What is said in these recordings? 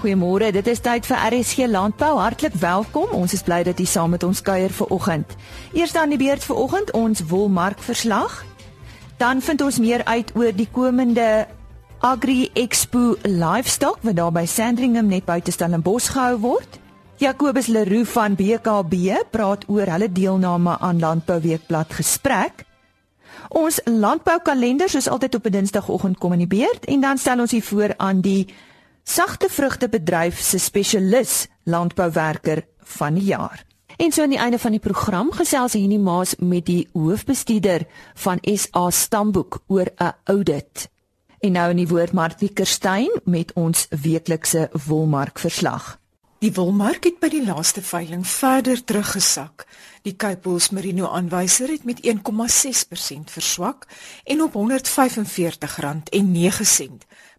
Goeiemôre, dit is tyd vir RSG Landbou. Hartlik welkom. Ons is bly dat u saam met ons kuier vir oggend. Eers dan die beurt vir oggend ons wolmarkverslag. Dan vind ons meer uit oor die komende Agri Expo Livestock wat daar by Sandringham net buite Stellenbosch gehou word. Jacobus Leroux van BKB praat oor hulle deelname aan Landbou Weekblad gesprek. Ons landboukalender is altyd op 'n Dinsdagoggend kom in die beurt en dan stel ons hier voor aan die sagte vrugtebedryf se spesialis landbouwerker van die jaar. En so aan die einde van die program gesels Henny Maas met die hoofbestuurder van SA Stamboek oor 'n audit. En nou in die woord Martie Kerstyn met ons weeklikse wolmarkverslag. Die wolmark het by die laaste veiling verder teruggesak. Die Cape Wool Merino aanwyser het met 1,6% verswak en op R145.09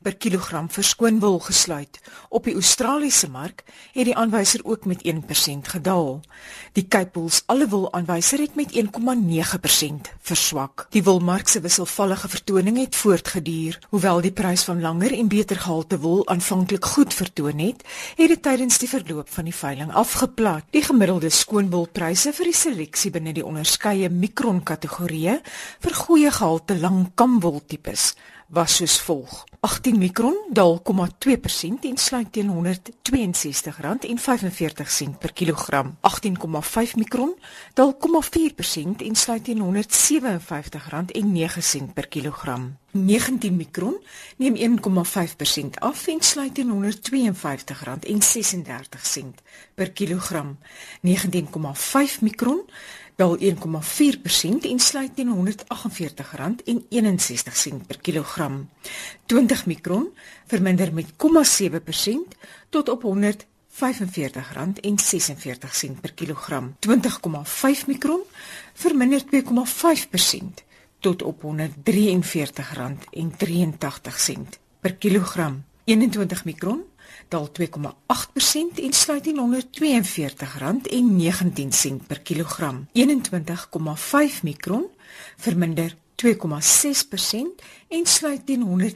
per kilogram vir skoonwol gesluit. Op die Australiese mark het die aanwyser ook met 1% gedaal. Die Cape Wool alle wol aanwyser het met 1,9% verswak. Die wolmark se wisselvallige vertoning het voortgeduur. Hoewel die prys van langer en beter gehalte wol aanvanklik goed vertoon het, het dit tydens die verloop van die veiling afgeplat. Die gemiddelde skoonwolpryse vir die seleksie binne die onderskeie mikron kategorieë vir goeie gehalte lang kamwol tipes was soos volg: 18 mikron daal 0,2% en sluit teen R162.45 per kilogram. 18,5 mikron daal 0,4% en sluit teen R157.09 per kilogram. 19 mikron neem 1,5% af en sluit teen R152.36 per kilogram. 19,5 mikron daal 1,4% en sluit teen R148.61 per kilogram. 20 mikron verminder met 0,7% tot op R145.46 per kilogram. 20,5 mikron verminder 2,5% tot op R143.83 per kilogram. 21 mikron daal 2,8% en sluit in onder R42.19 per kilogram. 21,5 mikron verminder 2,6% en sluit teen R141.09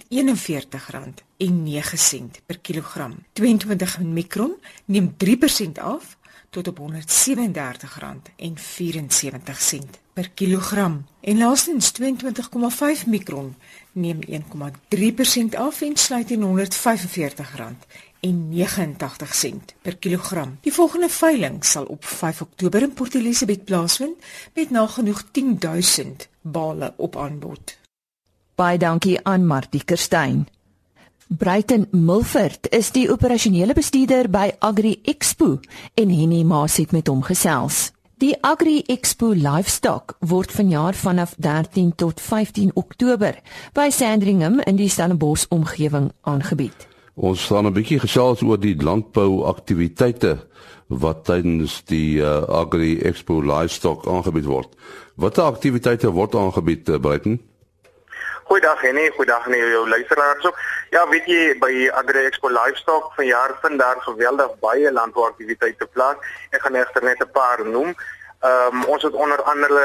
per kilogram. 22 mikron neem 3% af tot op R137.74 per kilogram. En laastens 22,5 mikron neem 1,3% af en sluit teen R145.89 per kilogram. Die volgende veiling sal op 5 Oktober in Port Elizabeth plaasvind met nagenoeg 10000 bale op aanbod. Baie dankie aan Martie Kerstyn. Bruiten Milford is die operasionele bestuurder by Agri Expo en Henny Maas het met hom gesels. Die Agri Expo Livestock word vanjaar vanaf 13 tot 15 Oktober by Sandringham in die Stellenbosch omgewing aangebied. Ons gaan 'n bietjie gesels oor die landbou aktiwiteite wat tydens die uh, Agri Expo Livestock aangebied word. Watter aktiwiteite word aangebied, uh, Bruiten? Goeiedag Henny, goeiedag aan jou luisteraars ook. Ja, weet jy by Agri Expo Livestock vanjaar vind daar geweldig baie landbouaktiwiteite plaas. Ek gaan net 'n paar noem. Ehm um, ons het onder andere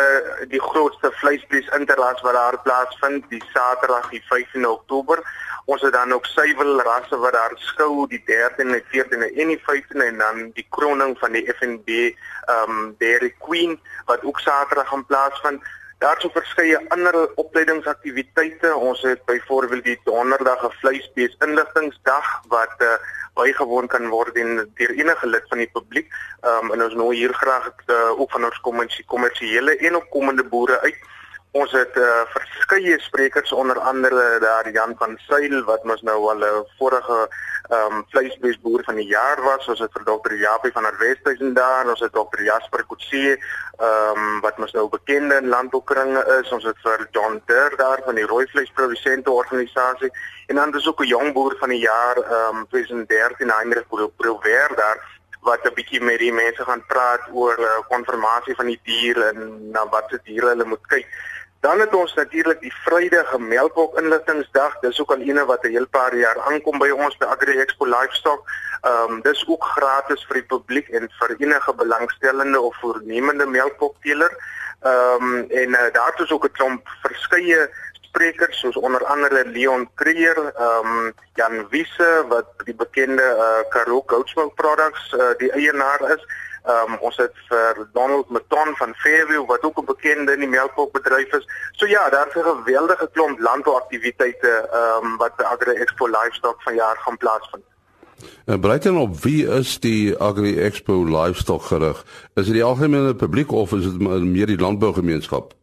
die grootste vleisvleis interlas wat daar plaasvind die Saterdag die 15 Oktober. Ons het dan ook suiwel rasse wat daar skou die 13de, 14de en die 15de en dan die kroning van die FNB ehm um, Dairy Queen wat ook Saterdag gaan plaasvind. Daar is ook verskeie ander opleidingsaktiwiteite. Ons het byvoorbeeld die donderdag 'n vleisbees inligtingsdag wat uh, bygewoon kan word deur enige lid van die publiek. Ehm um, en ons nooi hier graag uh, ook van ons kommersiële en opkomende boere uit Ons het uh, verskeie sprekers onder andere daar Jan van Sail wat mos nou al 'n vorige ehm um, vleisbeesboer van die jaar was. Ons het vir dokter Japie van der Westhuizen daar, ons het dokter Jasper Kutsie ehm um, wat mos nou bekende in landboukringe is. Ons het vir John Durr daar van die rooi vleisprodusente organisasie en dan is ook 'n jong boer van die jaar ehm um, 2013 Heinrich Prover daar wat 'n bietjie met die mense gaan praat oor uh, konfirmasie van die dier en na watter diere hulle moet kyk. Dan het ons natuurlik die Vrydag Melkbok inligtingsdag. Dis ook al eene wat 'n heel paar jaar aankom by ons by Agri Expo Livestock. Ehm um, dis ook gratis vir die publiek en vir enige belangstellende of voornemende melkbokteeler. Ehm um, en uh, daar is ook 'n klomp verskeie sprekers soos onder andere Leon Creer, ehm um, Jan Wiese wat die bekende uh, Karoo Goatsmilk Products uh, die eienaar is. Ehm um, ons het vir Donald Meton van Fairview wat ook 'n bekende in die melkbedryf is. So ja, daar's 'n geweldige klomp landbouaktiwiteite ehm um, wat by Agri Expo Livestock vanjaar gaan plaasvind. En eh, breiten op wie is die Agri Expo Livestock gerig? Is dit die algemene publiek of is dit meer die landbougemeenskap?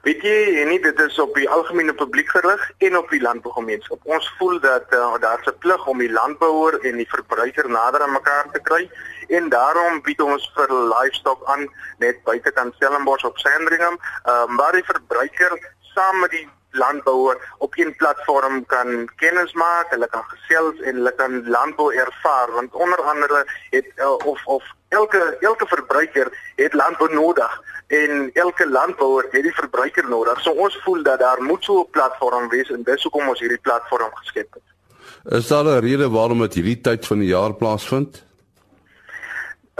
Weet jy, nie dit is op die algemene publiek gerig en op die landbougemeenskap. Ons voel dat uh, daar 'n plig om die landbouer en die verbruiker nader aan mekaar te kry en daarom bied ons vir livestock aan net buitekant Stellenbosch op Sandringham, um, waar die verbruiker saam met die landbouer op 'n platform kan kennis maak, hulle kan gesels en hulle kan landbou ervaar want onder andere het uh, of of elke elke verbruiker het landbou nodig en elke landbouer het die verbruiker nodig. So ons voel dat daar moet so 'n platform wees en dis hoekom ons hierdie platform geskep het. Is daar 'n rede waarom dit hierdie tyd van die jaar plaasvind?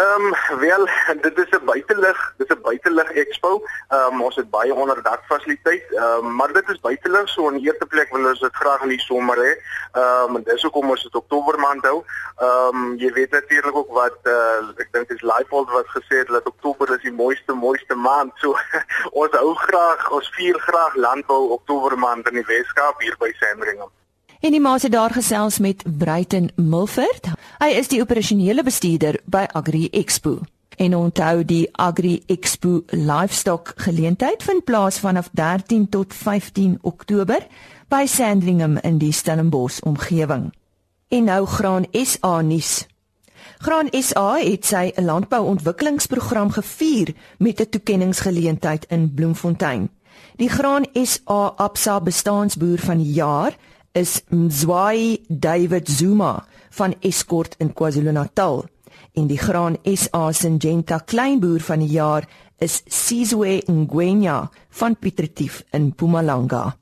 Ehm um, wel dit is 'n buitelug, dit is 'n buitelug expo. Ehm um, ons het baie onderdak fasiliteit, ehm um, maar dit is buitelug so in eerste plek wil ons dit graag in die somer hê. Ehm um, dis hoekom ons dit Oktober maand hou. Ehm um, jy weet natuurlik ook wat uh, ek dink dis Lifehold wat gesê het dat Oktober is die mooiste mooiste maand. So ons hou graag, ons vier graag landbou Oktober maand in die Weskaap hier by Sandringham. En die maas het daar gesels met Bruiten Milford. Hy is die operasionele bestuurder by Agri Expo. En onthou die Agri Expo Livestock geleentheid vind plaas vanaf 13 tot 15 Oktober by Sandringham in die Stellenbosch omgewing. En nou Graan SA nuus. Graan SA het sy landbouontwikkelingsprogram gevier met 'n toekenningsgeleentheid in Bloemfontein. Die Graan SA Absa bestaanboer van die jaar is Mzwai David Zuma van Escort in KwaZulu-Natal en die Graan SA Syngenta kleinboer van die jaar is Sizwe Ngwenya van Pietretief in Mpumalanga.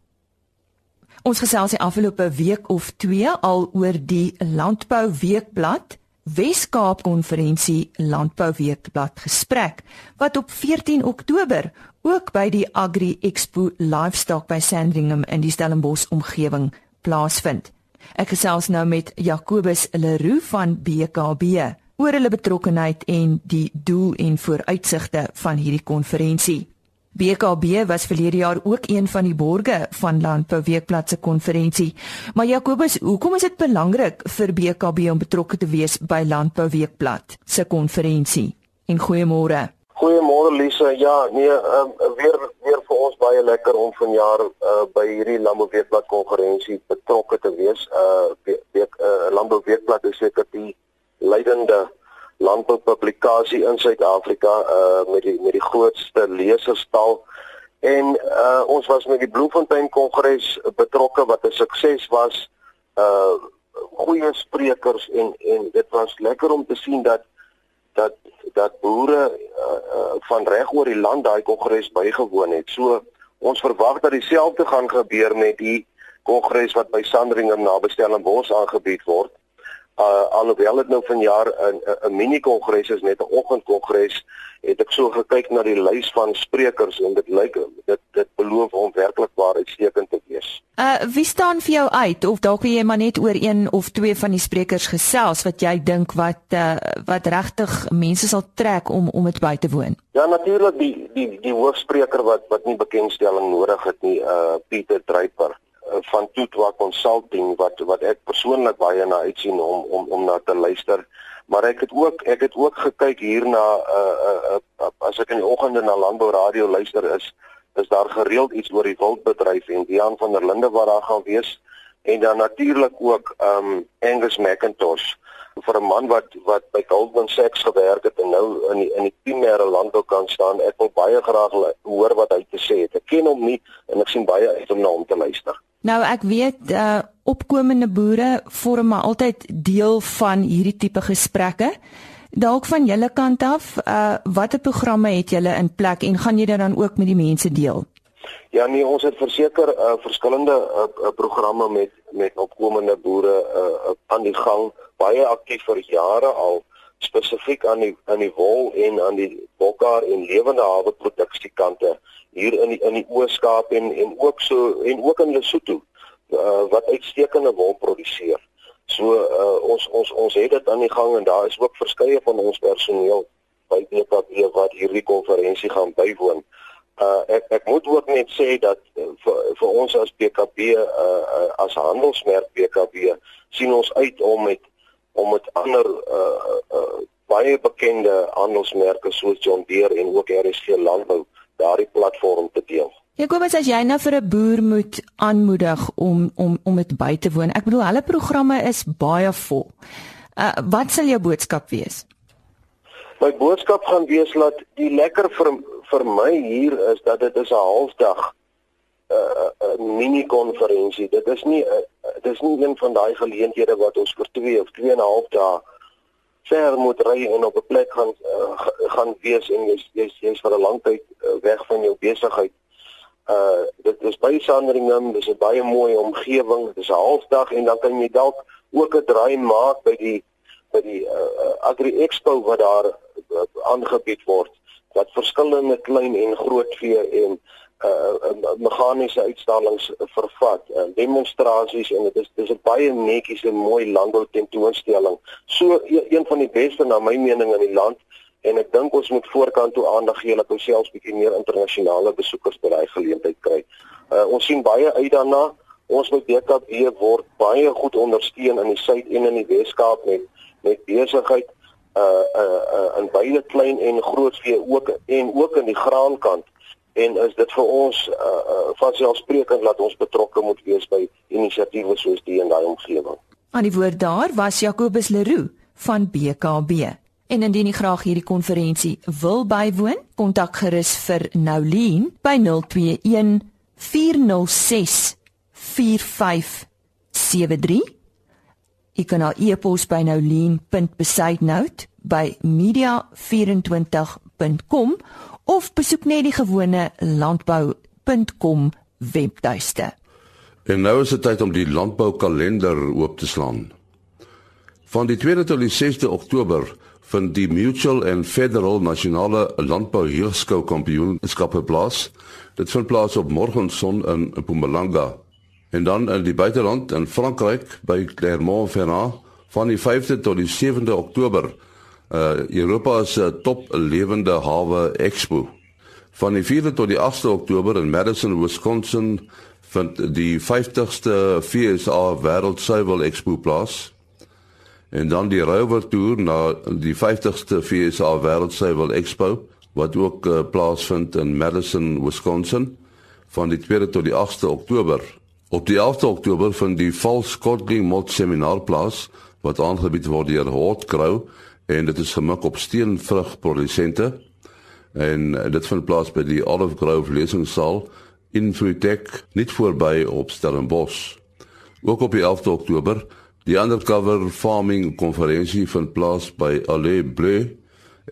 Ons gesels die afgelope week of 2 al oor die Landbou Weekblad Wes-Kaap Konferensie Landbou Weekblad gesprek wat op 14 Oktober ook by die Agri Expo Livestock by Sandringham in die Stellenbosch omgewing plaasvind. Ek gesels nou met Jacobus Leroux van BKB oor hulle betrokkeheid en die doel en vooruitsigte van hierdie konferensie. BKB was verlede jaar ook een van die borge van Landbou Weekblad se konferensie. Maar Jacobus, hoekom is dit belangrik vir BKB om betrokke te wees by Landbou Weekblad se konferensie? En goeiemôre. Goeiemôre Lise. Ja, nee, um, weer weer vir ons baie lekker om vanjaar uh, by hierdie Landbou Weekblad konferensie betrokke te wees. Uh week uh, Landbou Weekblad is seker die leidende landboupublikasie in Suid-Afrika uh met die met die grootste leserstal. En uh ons was met die Bloemfontein Kongres betrokke wat 'n sukses was. Uh goeie sprekers en en dit was lekker om te sien dat dat dat boere uh, uh, van reg oor die land daai kongres bygewoon het. So ons verwag dat dieselfde gaan gebeur met die kongres wat by Sandringham naby Stellenbosch aangebied word uh, alhoewel dit nou vanjaar 'n 'n mini kongres is net 'n oggendkongres het ek so gekyk na die lys van sprekers en dit lyk dit dit beloof om werklik waar uitstekend te wees. Uh wie staan vir jou uit of dalk jy maar net oor een of twee van die sprekers gesels wat jy dink wat uh wat regtig mense sal trek om om dit by te woon? Ja natuurlik die die die hoofspreker wat wat nie bekendstelling nodig het nie uh Pieter Druiper van Tutwa Consulting wat wat ek persoonlik baie na uitsien om om om na te luister. Maar ek het ook ek het ook gekyk hier na uh, uh, uh as ek in die oggende na Landbou Radio luister is is daar gereeld iets oor die wildbedryf en Dian van der Linde wat daar gaan wees en dan natuurlik ook um Angus McIntosh vir 'n man wat wat by Goldman Sachs gewerk het en nou in die, in die primêre landbou kan staan. Ek wil baie graag hoor wat hy te sê het. Ek ken hom nie en ek sien baie uit om na hom te luister. Nou ek weet uh opkomende boere vorm maar altyd deel van hierdie tipe gesprekke. Dalk van julle kant af, uh watter programme het julle in plek en gaan jy dit dan ook met die mense deel? Ja nee, ons het verseker uh verskillende uh, programme met met opkomende boere uh aan die gang, baie aktief vir jare al spesifiek aan die aan die wol en aan die bokkar en lewende hawe produksiekante hier in die, in die Oos-Kaap en en ook so en ook in Lesotho uh, wat uitstekende wol produseer. So uh, ons ons ons het dit aan die gang en daar is ook verskeie van ons personeel by DKB wat hierdie konferensie gaan bywoon. Uh ek ek moet ook net sê dat uh, vir vir ons as BKB uh, uh as handelsmerk BKB sien ons uit om met om met ander uh, uh baie bekende handelsmerke soos John Deere en ook RSG Landbou daardie platform te deel. Jakobus, as jy nou vir 'n boer moet aanmoedig om om om dit by te woon. Ek bedoel hulle programme is baie vol. Uh wat sal jou boodskap wees? My boodskap gaan wees dat die lekker vir vir my hier is dat dit is 'n halfdag 'n uh, uh, mini konferensie. Dit is nie uh, dit is nie een van daai geleenthede wat ons vir 2 of 2 en 'n half dae ver moet ry en op 'n plek gaan uh, gaan wees en jy's jy's jy's vir 'n lang tyd uh, weg van jou besigheid uh dit is by Sandringham, dis 'n baie mooi omgewing. Dit is 'n halfdag en dan kan jy dalk ook 'n draai maak by die by die uh, Agri Expo wat daar uh, aangebied word wat verskillende klein en groot vee en uh, uh meganiese uitstallings vervat, uh, demonstrasies en dit is dis 'n baie netjies en mooi landbou tentoonstelling. So e, een van die beste na my mening in die land en ek dink ons moet voorkant toe aandag gee dat ons selfs bietjie meer internasionale besoekers by daai geleentheid kry. Uh, ons sien baie uit daarna. Ons met BKB word baie goed ondersteun in die suid en in die Weskaap met met besigheid uh uh, uh in beide klein en groot vee ook en ook in die graankant en is dit vir ons uh, uh van selfsprekend dat ons betrokke moet wees by inisiatiewe soos die in daai omgewing. Aan die woord daar was Jacobus Leroux van BKB. En indien jy graag hierdie konferensie wil bywoon, kontak gerus vir Noulien by 021 406 4573. Jy kan haar e-pos by noulien.besaidnout by media24.com of besoek net die gewone landbou.com webtuiste. En nou is dit tyd om die landboukalender oop te slaan. Van die 2de tot die 6de Oktober van die Mutual and Federal Nasionale Landbou Heurskou Kampioenskappe plaas. Dit vind plaas op Morgenson in Mpumalanga. En dan in die buiteland in Frankryk by Clermont-Ferrand van die 5de tot die 7de Oktober. Uh Europa se top lewende hawe expo. Van die 4de tot die 8de Oktober in Madison, Wisconsin vind die 50ste FSA Wêreld Suiwel Expo plaas en dan die Rover Tour na die 50ste FSA Wêreldsuiwel Expo wat ook uh, plaasvind in Madison, Wisconsin van die 2de tot die 8ste Oktober. Op die 11de Oktober vind die False Codling Mod Seminar plaas wat aangebied word deur Hot Crow en dit is gemik op steenvrugprodusente en uh, dit vind plaas by die Olive Grove lesingsaal in Fruitec net voorby op Stellenbosch. Ook op die 11de Oktober Die undercover farming konferensie vind plaas by Allée Bleu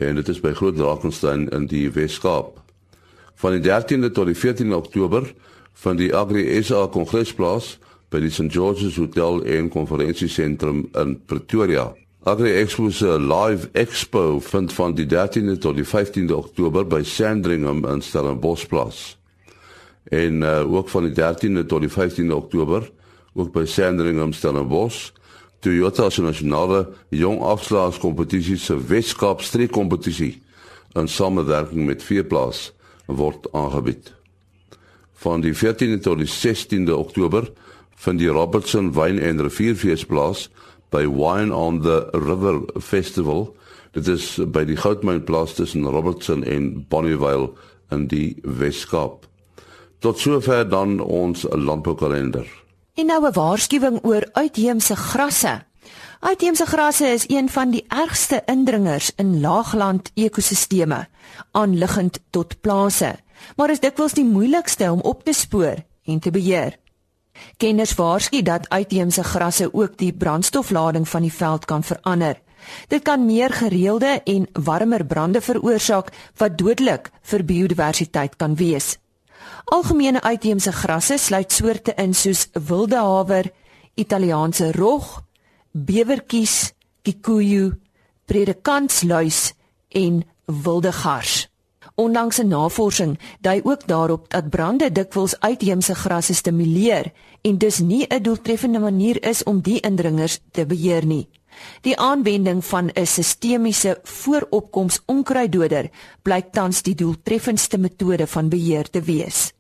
en dit is by Groot Drakensberg in die Weskaap. Van die 13de tot die 14de Oktober van die Agri SA kongres plaas by die St George's Hotel en konferensiesentrum in Pretoria. Agri Expo se live expo vind van die 13de tot die 15de Oktober by Sandringham in Stellenbosch plaas. En uh, ook van die 13de tot die 15de Oktober ook by Sandringham Stellenbosch Toyota se nasionale jong afslaers kompetisie se Weskaap streek kompetisie in samewerking met Veeplaas word aangebied. Van die 14de tot die 16de Oktober vind die Robertson Wyn en Rivierfeesplaas by Wine on the River Festival. Dit is by die Goudmynplaas tussen Robertson en Bonnievale in die Weskaap. Tot sover dan ons landboukalender. En nou 'n waarskuwing oor uitheemse grasse. Uitheemse grasse is een van die ergste indringers in laagland ekosisteme, aanliggend tot plase, maar is dikwels die moeilikste om op te spoor en te beheer. Kenners waarsku dat uitheemse grasse ook die brandstoflading van die veld kan verander. Dit kan meer gereelde en warmer brande veroorsaak wat dodelik vir biodiversiteit kan wees. Algemene uitheemse grasse sluit soorte in soos wilde haver, Italiaanse rog, bewertjies, kikuyu, predikantsluis en wilde gars. Onlangse navorsing dui ook daarop dat brande dikwels uitheemse grasse stimuleer en dus nie 'n doeltreffende manier is om die indringers te beheer nie. Die aanwending van 'n sistemiese vooropkoms onkruiddoder blyk tans die doeltreffendste metode van beheer te wees.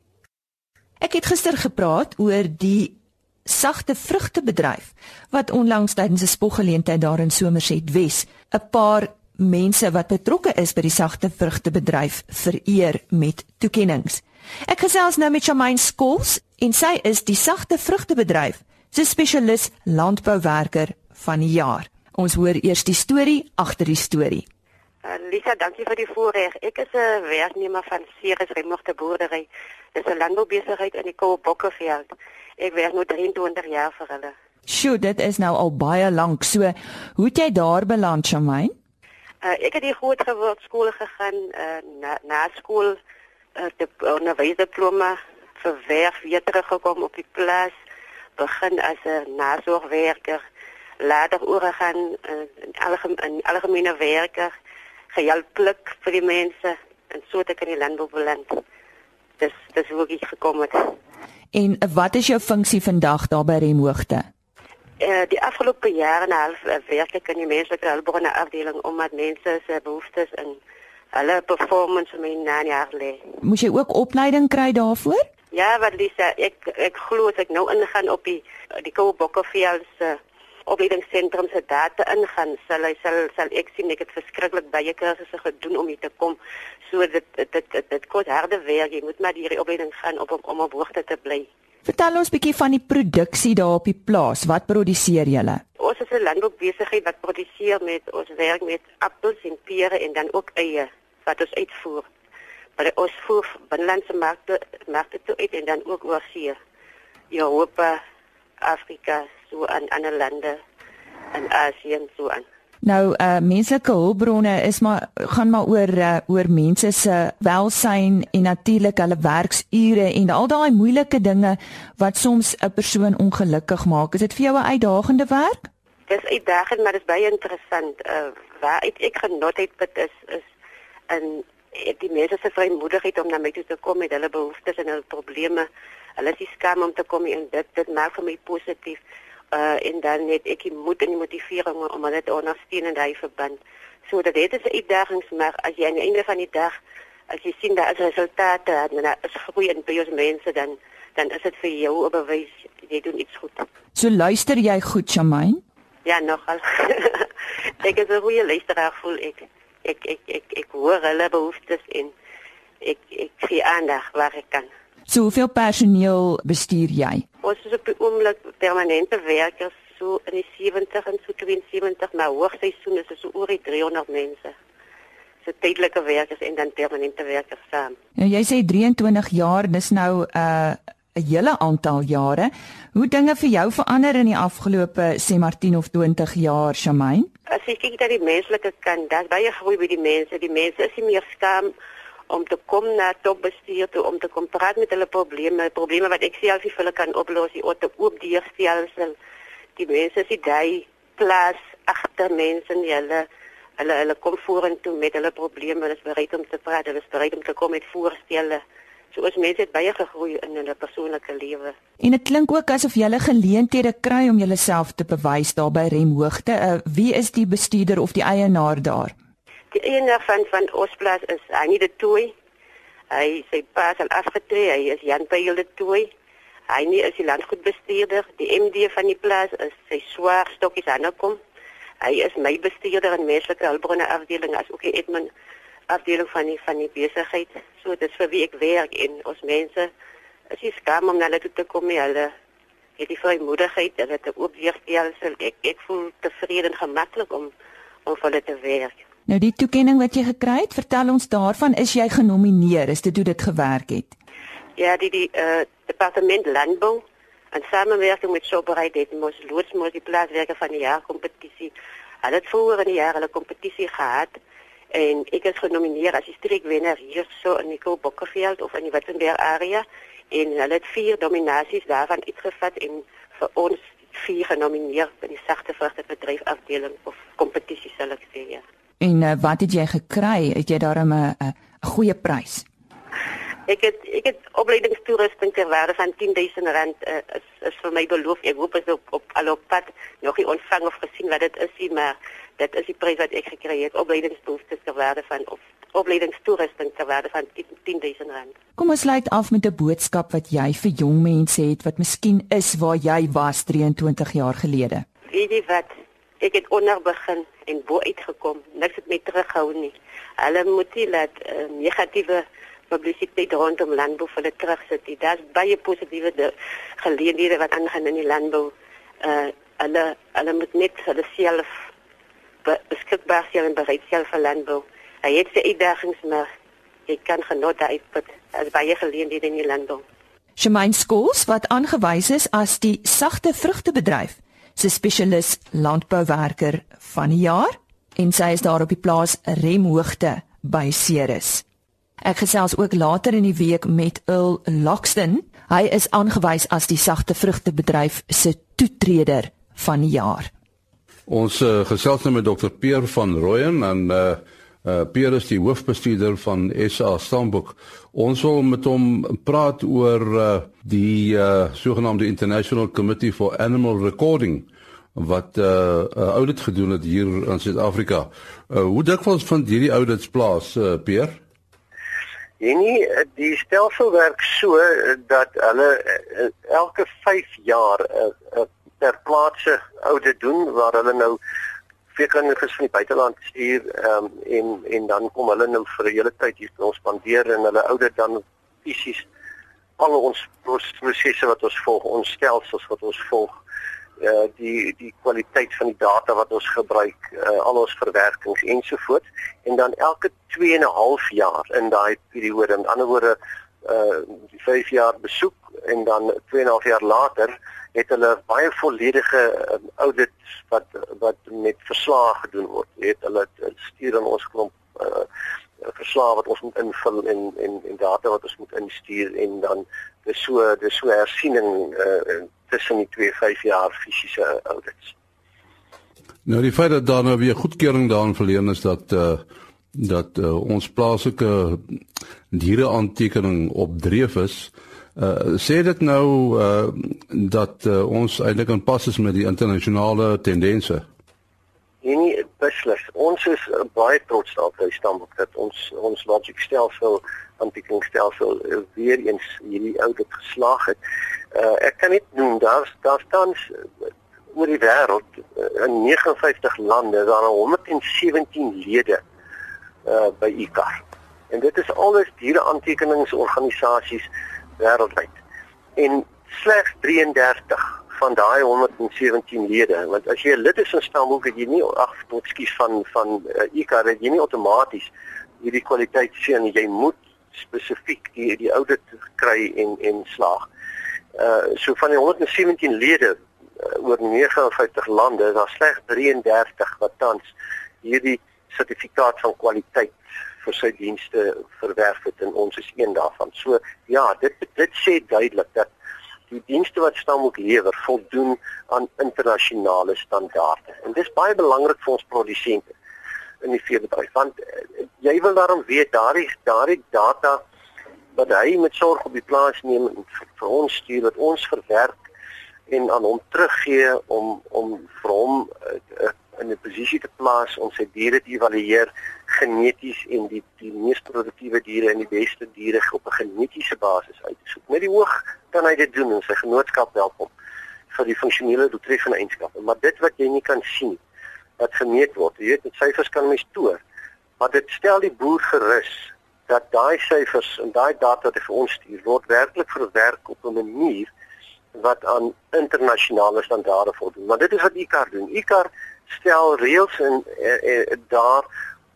Ek het gister gepraat oor die sagte vrugtebedryf wat onlangs tydens 'n spoggeleentheid daar in Somerset Wes 'n paar mense wat betrokke is by die sagte vrugtebedryf vereer met toekenninge. Ek gesels nou met Chamaine Skols en sy is die sagte vrugtebedryf se spesialis landbouwerker van die jaar. Ons hoor eers die storie agter die storie. Uh, Lisa, dankie vir die voorreg. Ek is 'n werknemer van Ceres Remogte Boerdery. Dit is 'n landboubesigheid in die Koolbokkeveld. Ek werk nou 23 jaar vir hulle. Sjoe, dit is nou al baie lank. So, hoe het jy daar beland, Chamaine? Uh, ek het die groot geword skool gegaan uh, na na skool uh, die onderwysdiploma vir werk weer teruggekom op die plaas begin as 'n nasorgwerker later oorgegaan uh, in algemeen in algemene werker gehelp pluk vir die mense en so het ek in die landbou beland. Dis dis hoe ek gekom het. En wat is jou funksie vandag daar by Remhoogte Uh, die afgelope jare en 'n half uh, werk ek in die menslike hulpbronne afdeling omdat mense se behoeftes en hulle performance my na jaar lê. Moet jy ook opleiding kry daarvoor? Ja, wat Lisa, ek ek glo as ek nou ingaan op die die Kobokkeveld se opleidingsentrum se data ingaan, sal hy sal sal ek sien ek het verskriklik baie kursusse gedoen om hier te kom. So dit dit dit, dit kos harde werk. Jy moet maar hierdie opleiding gaan op om, om op hoogte te bly. Vertel ons bietjie van die produksie daar op die plaas. Wat produseer julle? Ons is 'n landboubesigheid wat produseer met ons werk met appels en pere en dan ook eie wat ons uitvoer. Maar ons voer binnelandse markte markte toe uit en dan ook oor see. Europa, Afrika, so aan ander lande en Asië en so aan. Nou uh menslike hulpbronne is maar gaan maar oor uh, oor mense se welsyn en natuurlik hulle werksure en al daai moeilike dinge wat soms 'n persoon ongelukkig maak. Is dit vir jou 'n uitdagende werk? Dis uitdagend, maar dit is baie interessant. Uh waar ek, ek genot het dit is is in die mense se vrymoedigheid om na my toe te kom met hulle behoeftes en hulle probleme. Hulle is skaam om te kom en dit dit maak vir my positief uh en dan net ek moet en die motivering om hulle te ondersteun in daai verband. So dat dit is 'n uitdaging maar as jy aan die einde van die dag as jy sien dat as resultate het en dat is groei in baie mense dan dan is dit vir jou 'n bewys jy doen iets goed. So luister jy goed, Chamaine? Ja, nogal. ek is 'n goeie luisteraar voel ek. Ek ek ek ek hoor hulle behoeftes en ek ek gee aandag waar ek kan. So hoeveel personeel bestuur jy? Ons is op die oomblik permanente werkers so in die 70 en so 72, maar hoogseisoen is dit so oor die 300 mense. So tydelike werkers en dan permanente werkers saam. Nou jy sê 23 jaar, dis nou 'n uh, 'n hele aantal jare. Hoe dinge vir jou verander in die afgelope sê maar 10 of 20 jaar, Shamaine? As ek kyk dat die menslike kant, daar's baie groei by die mense. Die mense is nie meer skaam om te kom na topbestuur toe om te kom praat met hulle probleme, probleme wat ek self vir hulle kan oplos of te oop deurstelsel. Die mense is daai plaas agter mense en hulle hulle hulle kom vorentoe met hulle probleme, hulle is bereid om te praat, hulle is bereid om te kom met voorstelle. So as mense het baie gegroei in hulle persoonlike lewe. En dit klink ook asof jy hulle geleenthede kry om jouself te bewys daar by Remhoogte. Uh, wie is die bestuurder of die eienaar daar? Die eienaar van van Osplaas is Annie de Tooi. Hy sy pa is al afgetree, hy is Jan Pyl de Tooi. Hy nie is die landgoedbestuurder. Die MD van die plaas is sy swaar stokkies aankom. Hy is my bestuurder in menslike hulpbronne afdeling as ook die Edmund afdeling van die van die besigheid. So dit is vir wie ek werk en ons mense is nie skaam om na hulle toe te kom nie. Hulle het die vrymoedigheid, hulle het ook weer stelsel. Ek ek voel tevrede en gemaklik om om vir hulle te werk. Nou die toekenning wat jy gekry het, vertel ons daarvan, is jy genomineer? Is dit hoe dit gewerk het? Ja, die die uh, departement landbou en samewerking met Shoprite het mos loods mos die plaaswerker van die jaar kompetisie. Hulle het voor in die jaar hulle kompetisie gehad en ek is genomineer as die streekwenner hier so in die Koolbokkeveld of in die Witzenberg area en hulle het vier nominasies daarvan uitgevat en vir ons vier genomineer by die sagte vrugtebedryf afdeling of kompetisie sal ek sê ja. En uh, wat het jy gekry? Het jy daarom 'n 'n goeie prys? Ek het ek het opleidingstoerusting ter waarde van 10000 rand uh, is is vir my beloof. Ek hoop is op op al op pad nog nie ontvang of gesien wat dit is nie, maar dit is die prys wat ek gekry het opleidingstoerusting ter waarde van of opleidingstoerusting ter waarde van 10000 rand. Kom ons sluit af met 'n boodskap wat jy vir jong mense het wat miskien is waar jy was 23 jaar gelede. Weet jy wat? Ek het onder begin en bo uitgekom. Niks het my terughou nie. Hulle moet nie laat uh, negatiewe publisiteit rondom landbou vir hulle terugsit. Daar's baie positiewe geleenthede wat aangaan in die landbou. Uh hulle hulle moet net hulle self beskikbaar stel en bereid stel vir landbou. Hy het sy uitdagings maar hy kan genot uitput as baie geleenthede in die landbou. Shemaine Schools wat aangewys is as die sagte vrugtebedryf se spesialis landbouwerker van die jaar en sy is daar op die plaas Remhoogte by Ceres. Ek gesels ook later in die week met Earl Lockston. Hy is aangewys as die sagte vrugtebedryf se toetreder van die jaar. Ons uh, gesels nou met Dr Peer van Rooyen en uh Uh Pierre is die hoofbestuurder van SA Stamboek. Ons wil met hom praat oor uh die uh sogenaamde International Committee for Animal Recording wat uh 'n audit gedoen het hier in Suid-Afrika. Uh hoe dikwels vind hierdie audits plaas, uh Pierre? En nie die stelsel werk so dat hulle elke 5 jaar 'n uh, uh, ter plaatse audit doen waar hulle nou veekinders van die buiteland stuur um, en en dan kom hulle nou vir 'n hele tyd hier ons spandeer en hulle ouder dan fisies al ons prosesse wat ons volg, ons stelsels wat ons volg, uh die die kwaliteit van die data wat ons gebruik, uh, al ons verwerkings ensovoorts. En dan elke 2 en 'n half jaar in daai periode, met ander woorde uh die 5 jaar besoek en dan 2 en 'n half jaar later het hulle baie volledige um, audits wat wat met verslae gedoen word. Het hulle stuur aan ons klomp uh, verslae wat ons moet invul en en en data wat ons moet instuur en dan dis so dis so hersiening uh, tussen die 2 5 jaar fisiese audits. Nou die feit dat daar nou weer goedkeuring daarin verleen is dat uh dat uh, ons plaaslike diere aantekening op dreef is uh sê dit nou uh dat uh, ons eintlik in pas is met die internasionale tendense. Nee, beslis. Ons is uh, baie trots op die standpunt dat ons ons logic stelsel aantekeningsstelsel uh, weer eens hierdie oude geslaag het. Uh ek kan net noem daar's daar staan oor die wêreld uh, in 59 lande daar 117 lede uh by ICAR. En dit is alles diere aantekeningsorganisasies wêreldwyd. En slegs 33 van daai 117 lede, want as jy 'n lid is van Stamboek, het jy nie ag, ekskuus van van uh, eh, ICA, het jy nie outomaties hierdie kwaliteit sien. Jy moet spesifiek die die audit kry en en slaag. Uh so van die 117 lede uh, oor 59 lande, daar slegs 33 wat tans hierdie sertifikaat van kwaliteit vir sy dienste verwerf het en ons is een daarvan. So ja, dit dit sê duidelik dat die dienste wat staan moet lewer voldoen aan internasionale standaarde. En dis baie belangrik vir ons produsente in die veebedryf want uh, jy wil daarom weet daardie daardie data wat hy met sorg op die plaas neem en vir, vir ons stuur wat ons verwerk en aan hom teruggee om om vir hom uh, uh, in 'n posisie te plaas om sy diere te evalueer geneties en die die mees produktiewe diere en die beste diere op 'n genetiese basis uit te soek. Met die oog kan hy dit doen en sy genootskap help hom vir die funksionele doeltreffende eienskappe. Maar dit wat jy nie kan sien wat gemeet word, jy weet, met syfers kan mens toer. Maar dit stel die boer gerus dat daai syfers en daai data wat hy vir ons stuur word werklik verwerk op 'n manier wat aan internasionale standaarde voldoen. Maar dit is wat ICAR doen. ICAR stel reëls en eh, eh, daar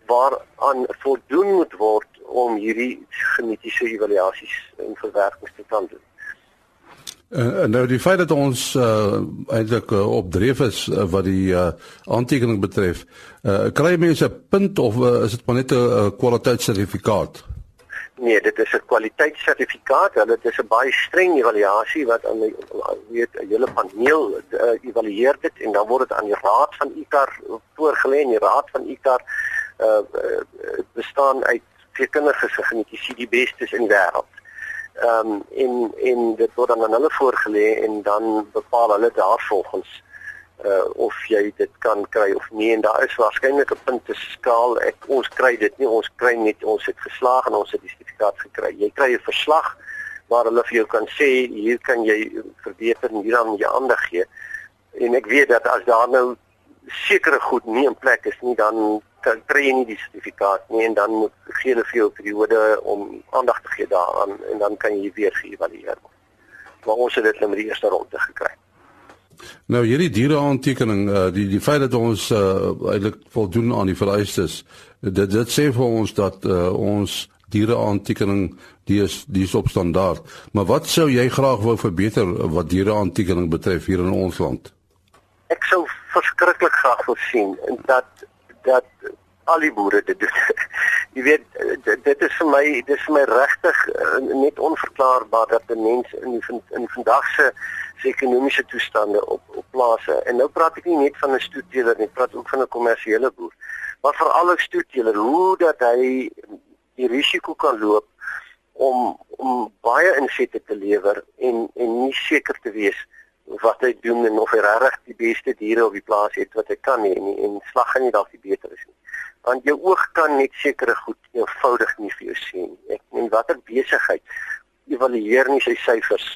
waar aan voldoen moet word om hierdie genetiese evaluasies en verwerkings te kan doen. Uh, nou die feit dat ons uh, eintlik uh, opdreef is uh, wat die uh, aantekening betref, uh, kry mense 'n punt of uh, is dit maar net 'n uh, kwaliteitssertifikaat? Nee, dit is 'n kwaliteitssertifikaat. Dit is 'n baie streng evaluasie wat aan weet 'n hele paneel uh, evalueer dit en dan word dit aan die raad van ICAR voorgelê en die raad van ICAR uh, bestaan uit veekundiges se genetiese die bestes in die wêreld. Ehm um, en en dit word dan aan hulle voorgelê en dan bepaal hulle daarvolgens uh of jy dit kan kry of nie. En daar is waarskynlik 'n punte skaal. Ek ons kry dit nie. Ons kry net ons het geslaag en ons het die sertifikaat gekry. Jy kry 'n verslag waar hulle vir jou kan sê hier kan jy verbeter en hier dan jy aandag gee. En ek weet dat as daar nou sekere goed nie in plek is nie dan kry jy nie die sertifikaat nie en dan moet gee hulle vir jou 'n periode om aandag te gee daaraan en dan kan jy weer geëvalueer word. Maar ons het dit net die eerste ronde gekry Nou hierdie diereaantekening, uh, die die feit dat ons uh, eintlik voldoen aan die vereistes, dit dit sê vir ons dat uh, ons diereaantekening die is die is op standaard. Maar wat sou jy graag wou verbeter wat diereaantekening betref hier in ons land? Ek sou verskriklik graag wil sien dat dat al die boere dit doen. jy weet dit, dit is vir my dit is vir my regtig net onverklaarbaar dat 'n mens in die, in vandag se se ekonomiese toestande op op plase. En nou praat ek nie net van 'n stoetteler nie, praat ook van 'n kommersiële boer. Maar veral 'n stoetteler, hoe dat hy die risiko kan loop om om baie insette te lewer en en nie seker te wees wat hy doen en of hy regtig die beste diere op die plaas het wat hy kan hê nie en slag gaan nie dalk die beter is nie. Want jou oog kan net sekere goed eenvoudig nie vir jou sien. Ek meen watter besigheid evalueer nie sy syfers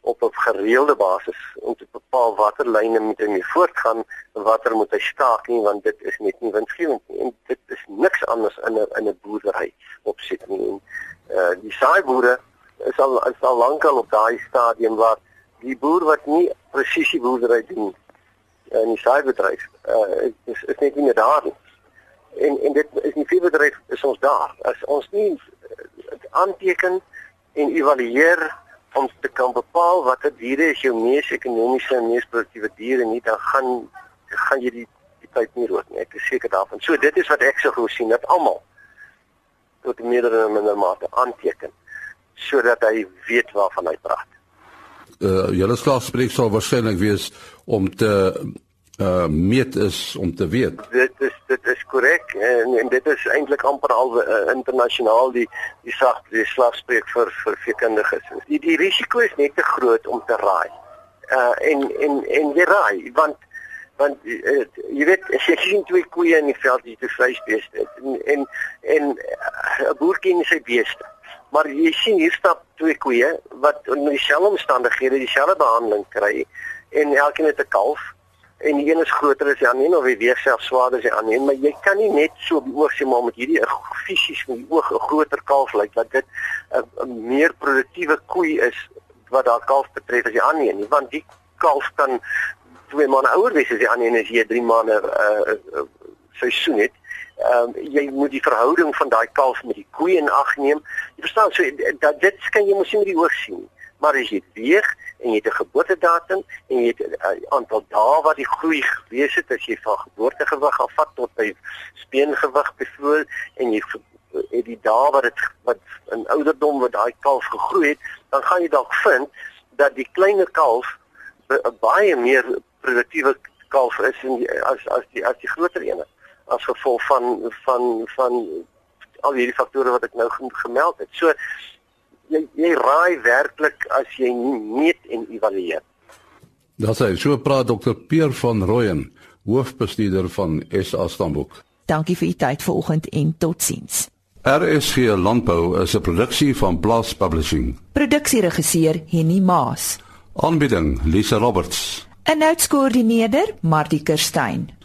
op 'n gereelde basis om te bepaal watter lyne moet hy voortgaan en watter moet hy staak nie want dit is net nie winsgewend nie en dit is niks anders in 'n in 'n boerdery opsit nie. En uh die saaiboere is al is al lankal op daai stadium waar die boer wat nie presisie boerdery doen uh, in die saaibedryf uh is is net nie daar nie. En en dit is nie veel bedryf is ons daar. As ons nie aanteken en evalueer om te kan bepaal watter diere is jou mees ekonomiese en mees produktiewe diere nie dan gaan gaan jy die die tyd nie rook nie. Ek is seker daarvan. So dit is wat ek sou gou sien dat almal tot meerdere en minder mate aanteken sodat hy weet waarvan hy praat. Uh julle slagspreek sal waarskynlik wees om te uh meet is om te weet. Dit is dit is korrek en, en dit is eintlik amper al uh, internasionaal die die sag die slagspreek vir vir veekundiges. Die die risiko is net te groot om te raai. Uh en en en jy raai want want uh, jy weet as jy sien twee koeie in die veld die te vleisbeeste en en en 'n uh, boer ken sy beeste. Maar jy sien hier stap twee koeie wat in dieselfde omstandighede dieselfde behandeling kry en elkeen het 'n kalf en die een is groter as die ander of hy weeg self swaarder as die ander maar jy kan nie net so op die oog sien maar met hierdie fisies met die oog 'n groter kalf lyk dat dit 'n meer produktiewe koei is wat daar kalf betref as die ander nie want die kalf kan twee maande ouer wees as die ander een as jy 3 maande uh, uh, seisoen het Ehm um, jy moet die verhouding van daai kalf met die koei in ag neem. Jy verstaan so dat dit kan jy mos nie met die oog sien nie. Maar as jy weeg en jy het 'n geboortedatum en jy het 'n uh, aantal dae wat die groei gewees het as jy van geboortegewig afvat tot by speengewig byvoorbeeld en jy het die dae wat dit wat in ouderdom wat daai kalf gegroei het, dan gaan jy dalk vind dat die kleiner kalf 'n baie meer produktiewe kalf is in die, as as die as die groter een as gevolg van van van al hierdie faktore wat ek nou gemeld het. So jy jy raai werklik as jy meet en evalueer. Daar sê so praat dokter Peer van Rooyen, hoofbestuurder van SA Stamboek. Dankie vir u tyd vanoggend en totsiens. RSG Landbou is 'n produksie van Blast Publishing. Produksieregisseur Henny Maas. Aanbieding Lisa Roberts. 'n Noudskoördineerder Martie Kerstyn.